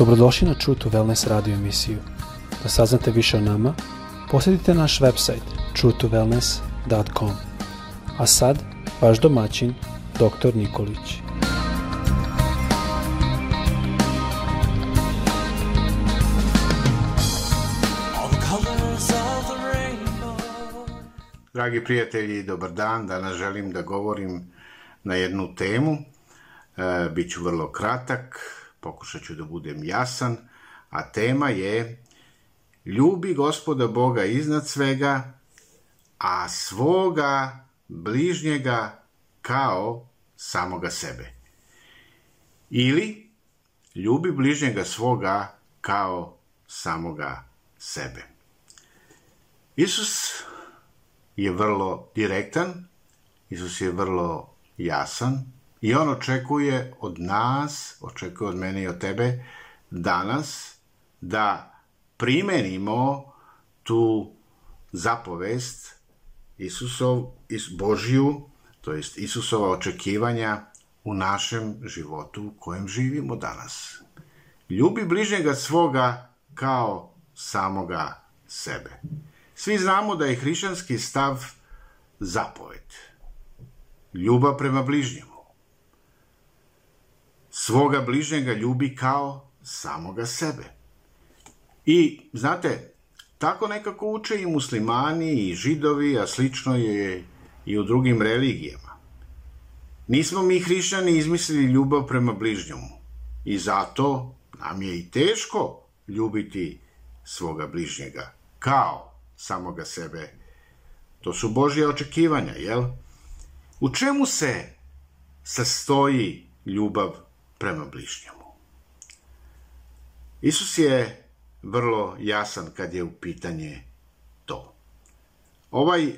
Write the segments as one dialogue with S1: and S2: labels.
S1: Dobrodošli na True to Wellness radio emisiju. Da saznate više o nama, posjetite naš website truetowellness.com. A sad, vaš domaćin, dr. Nikolić.
S2: Dragi prijatelji, dobar dan. Danas želim da govorim na jednu temu. E, Biću vrlo kratak pokušat ću da budem jasan, a tema je ljubi gospoda Boga iznad svega, a svoga bližnjega kao samoga sebe. Ili ljubi bližnjega svoga kao samoga sebe. Isus je vrlo direktan, Isus je vrlo jasan, I on očekuje od nas, očekuje od mene i od tebe, danas da primenimo tu zapovest Isusov, Is, Božiju, to jest Isusova očekivanja u našem životu u kojem živimo danas. Ljubi bližnjega svoga kao samoga sebe. Svi znamo da je hrišćanski stav zapoved. Ljuba prema bližnjemu svoga bližnjega ljubi kao samoga sebe. I, znate, tako nekako uče i muslimani i židovi, a slično je i u drugim religijama. Nismo mi hrišćani izmislili ljubav prema bližnjomu i zato nam je i teško ljubiti svoga bližnjega kao samoga sebe. To su Božje očekivanja, jel? U čemu se sastoji ljubav prema bližnjemu. Isus je vrlo jasan kad je u pitanje to. Ovaj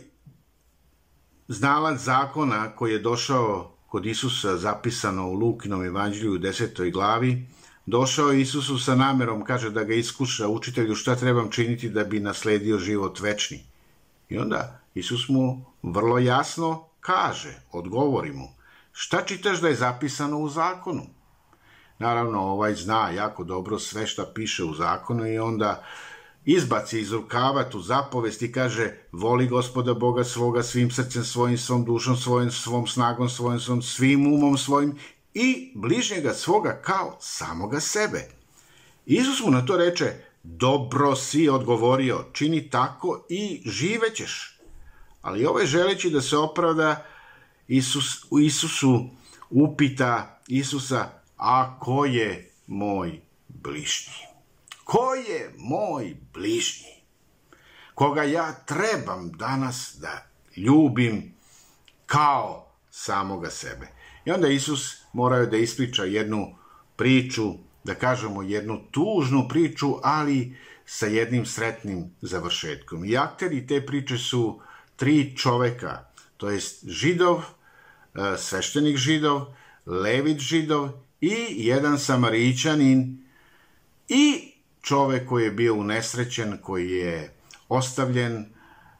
S2: znalac zakona koji je došao kod Isusa zapisano u Lukinom evanđelju u desetoj glavi, došao je Isusu sa namerom, kaže da ga iskuša učitelju šta trebam činiti da bi nasledio život večni. I onda Isus mu vrlo jasno kaže, odgovori mu, šta čitaš da je zapisano u zakonu? Naravno, ovaj zna jako dobro sve šta piše u zakonu i onda izbaci iz rukava tu zapovest i kaže voli gospoda Boga svoga svim srcem svojim, svom dušom svojim, svom snagom svojim, svom, svim umom svojim i bližnjega svoga kao samoga sebe. Isus mu na to reče, dobro si odgovorio, čini tako i živećeš. Ali ovaj želeći da se opravda, Isus, Isusu upita Isusa, a ko je moj bližnji? Ko je moj bližnji? Koga ja trebam danas da ljubim kao samoga sebe. I onda Isus morao da ispriča jednu priču, da kažemo jednu tužnu priču, ali sa jednim sretnim završetkom. I akteri te priče su tri čoveka, to jest židov, eh, sveštenik židov, levit židov i jedan Samaričanin i čovek koji je bio unesrećen, koji je ostavljen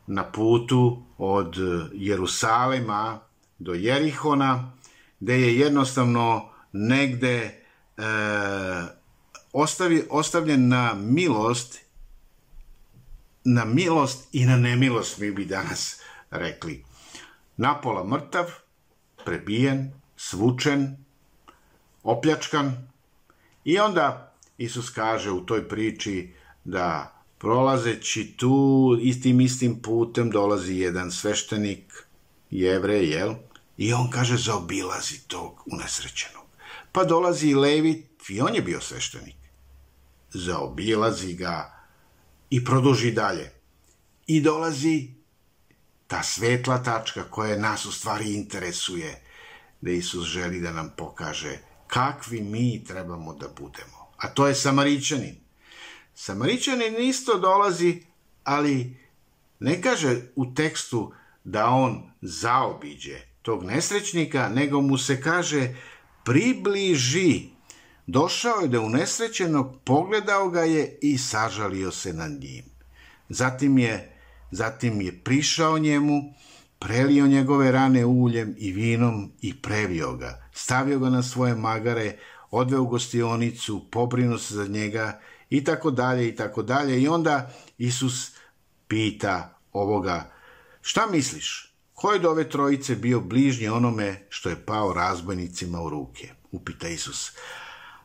S2: na putu od Jerusalima do Jerihona, gde je jednostavno negde e, ostavi, ostavljen na milost na milost i na nemilost mi bi danas rekli. Napola mrtav, prebijen, svučen, opljačkan i onda Isus kaže u toj priči da prolazeći tu istim istim putem dolazi jedan sveštenik, jevrej, jel? I on kaže zaobilazi tog unesrećenog. Pa dolazi i Levit i on je bio sveštenik. Zaobilazi ga i produži dalje. I dolazi ta svetla tačka koja nas u stvari interesuje, da Isus želi da nam pokaže kakvi mi trebamo da budemo. A to je Samaričanin. Samaričanin isto dolazi, ali ne kaže u tekstu da on zaobiđe tog nesrećnika, nego mu se kaže približi. Došao je da u nesrećenog pogledao ga je i sažalio se na njim. Zatim je, zatim je prišao njemu, prelio njegove rane uljem i vinom i previo ga stavio ga na svoje magare, odveo u gostionicu, pobrinuo se za njega i tako dalje i tako dalje. I onda Isus pita ovoga, šta misliš? Ko je do ove trojice bio bližnji onome što je pao razbojnicima u ruke? Upita Isus.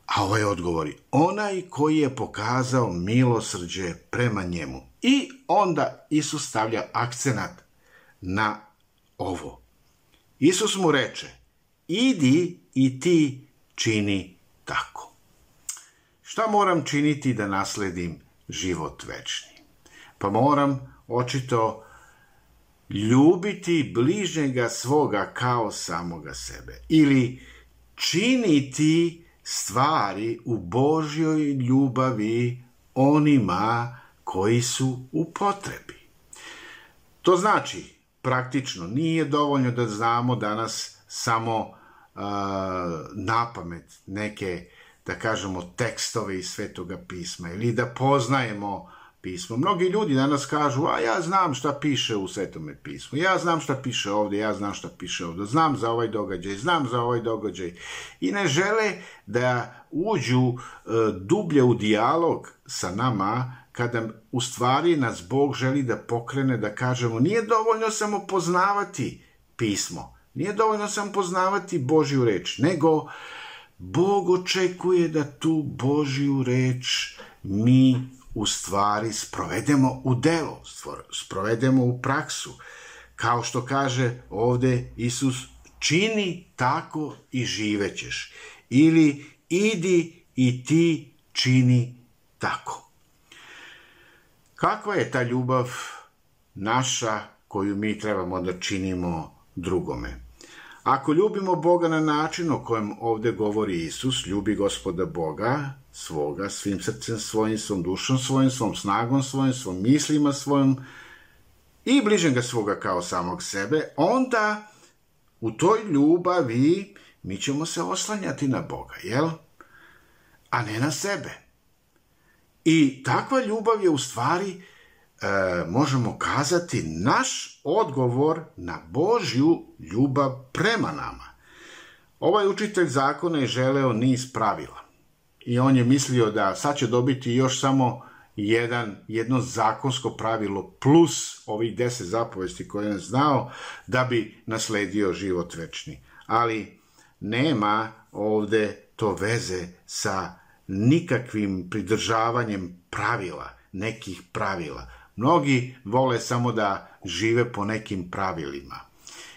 S2: A ovaj odgovori, onaj koji je pokazao milosrđe prema njemu. I onda Isus stavlja akcenat na ovo. Isus mu reče, idi i ti čini tako. Šta moram činiti da nasledim život večni? Pa moram očito ljubiti bližnjega svoga kao samoga sebe ili činiti stvari u Božjoj ljubavi onima koji su u potrebi. To znači, praktično, nije dovoljno da znamo danas samo napamet neke, da kažemo, tekstove iz Svetoga pisma ili da poznajemo pismo. Mnogi ljudi danas kažu, a ja znam šta piše u Svetome pismu, ja znam šta piše ovde, ja znam šta piše ovde, znam za ovaj događaj, znam za ovaj događaj. I ne žele da uđu e, dublje u dijalog sa nama, kada u stvari nas Bog želi da pokrene, da kažemo, nije dovoljno samo poznavati pismo, Nije dovoljno sam poznavati Božju reč, nego Bog očekuje da tu Božju reč mi u stvari sprovedemo u delo, sprovedemo u praksu. Kao što kaže ovde Isus, čini tako i živećeš. Ili idi i ti čini tako. Kakva je ta ljubav naša koju mi trebamo da činimo drugome? Ako ljubimo Boga na način o kojem ovde govori Isus, ljubi gospoda Boga, svoga, svim srcem svojim, svom dušom svojim, svom snagom svojim, svom mislima svojim i bližnjega svoga kao samog sebe, onda u toj ljubavi mi ćemo se oslanjati na Boga, jel? A ne na sebe. I takva ljubav je u stvari ljubav e, možemo kazati naš odgovor na Božju ljubav prema nama. Ovaj učitelj zakona je želeo niz pravila i on je mislio da sad će dobiti još samo jedan, jedno zakonsko pravilo plus ovih deset zapovesti koje je znao da bi nasledio život večni. Ali nema ovde to veze sa nikakvim pridržavanjem pravila, nekih pravila. Mnogi vole samo da žive po nekim pravilima.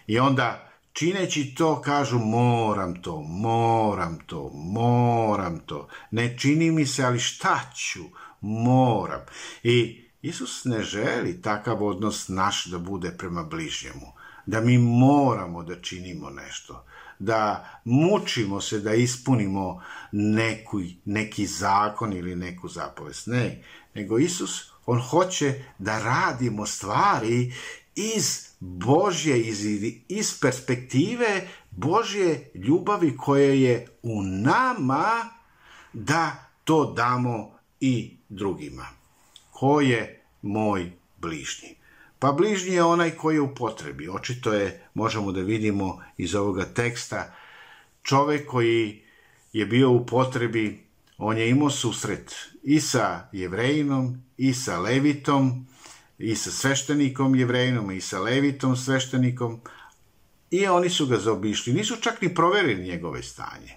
S2: I onda čineći to kažu moram to, moram to, moram to. Ne čini mi se, ali šta ću? Moram. I Isus ne želi takav odnos naš da bude prema bližnjemu. Da mi moramo da činimo nešto. Da mučimo se da ispunimo neku, neki zakon ili neku zapovest. Ne, nego Isus On hoće da radimo stvari iz Božje, iz, iz perspektive Božje ljubavi koja je u nama da to damo i drugima. Ko je moj bližnji? Pa bližnji je onaj koji je u potrebi. Očito je, možemo da vidimo iz ovoga teksta, čovek koji je bio u potrebi on je imao susret i sa jevrejinom, i sa levitom, i sa sveštenikom jevrejinom, i sa levitom sveštenikom, i oni su ga zaobišli. Nisu čak ni proverili njegove stanje.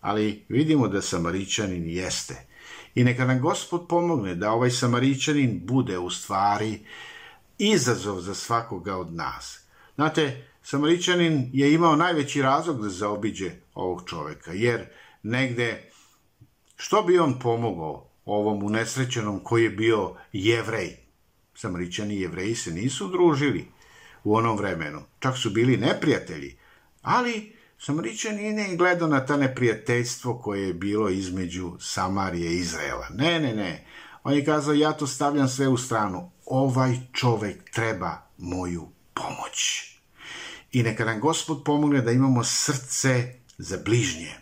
S2: Ali vidimo da Samaričanin jeste. I neka nam gospod pomogne da ovaj Samaričanin bude u stvari izazov za svakoga od nas. Znate, Samaričanin je imao najveći razlog da zaobiđe ovog čoveka, jer negde Što bi on pomogao ovom unesrećenom koji je bio jevrej? Samaričani i jevreji se nisu družili u onom vremenu. Čak su bili neprijatelji. Ali Samaričani ne gledao na ta neprijateljstvo koje je bilo između Samarije i Izraela. Ne, ne, ne. On je kazao, ja to stavljam sve u stranu. Ovaj čovek treba moju pomoć. I neka nam gospod pomogne da imamo srce za bližnje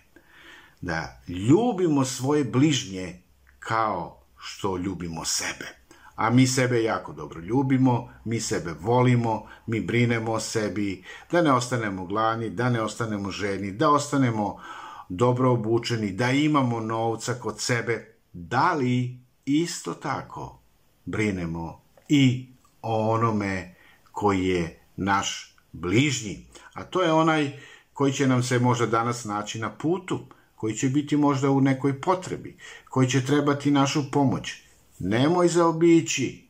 S2: da ljubimo svoje bližnje kao što ljubimo sebe. A mi sebe jako dobro ljubimo, mi sebe volimo, mi brinemo o sebi, da ne ostanemo glani, da ne ostanemo ženi, da ostanemo dobro obučeni, da imamo novca kod sebe. Da li isto tako brinemo i o onome koji je naš bližnji? A to je onaj koji će nam se možda danas naći na putu, koji će biti možda u nekoj potrebi, koji će trebati našu pomoć. Nemoj zaobići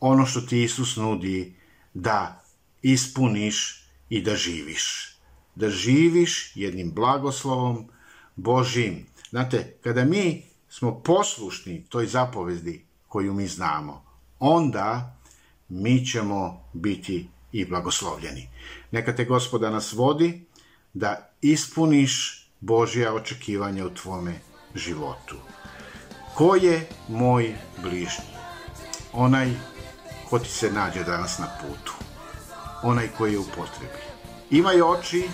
S2: ono što ti Isus nudi da ispuniš i da živiš. Da živiš jednim blagoslovom Božim. Znate, kada mi smo poslušni toj zapovedi koju mi znamo, onda mi ćemo biti i blagoslovljeni. Neka te gospoda nas vodi da ispuniš Božja očekivanja u tvome životu. Ko je moj bližnji? Onaj ko ti se nađe danas na putu. Onaj koji je u potrebi. Imaju oči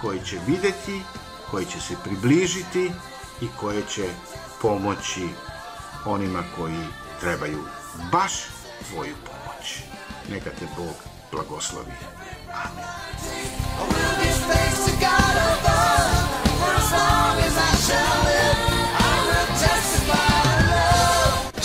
S2: koji će videti, koji će se približiti i koje će pomoći onima koji trebaju baš tvoju pomoć. Neka te Bog blagoslovi. Amen.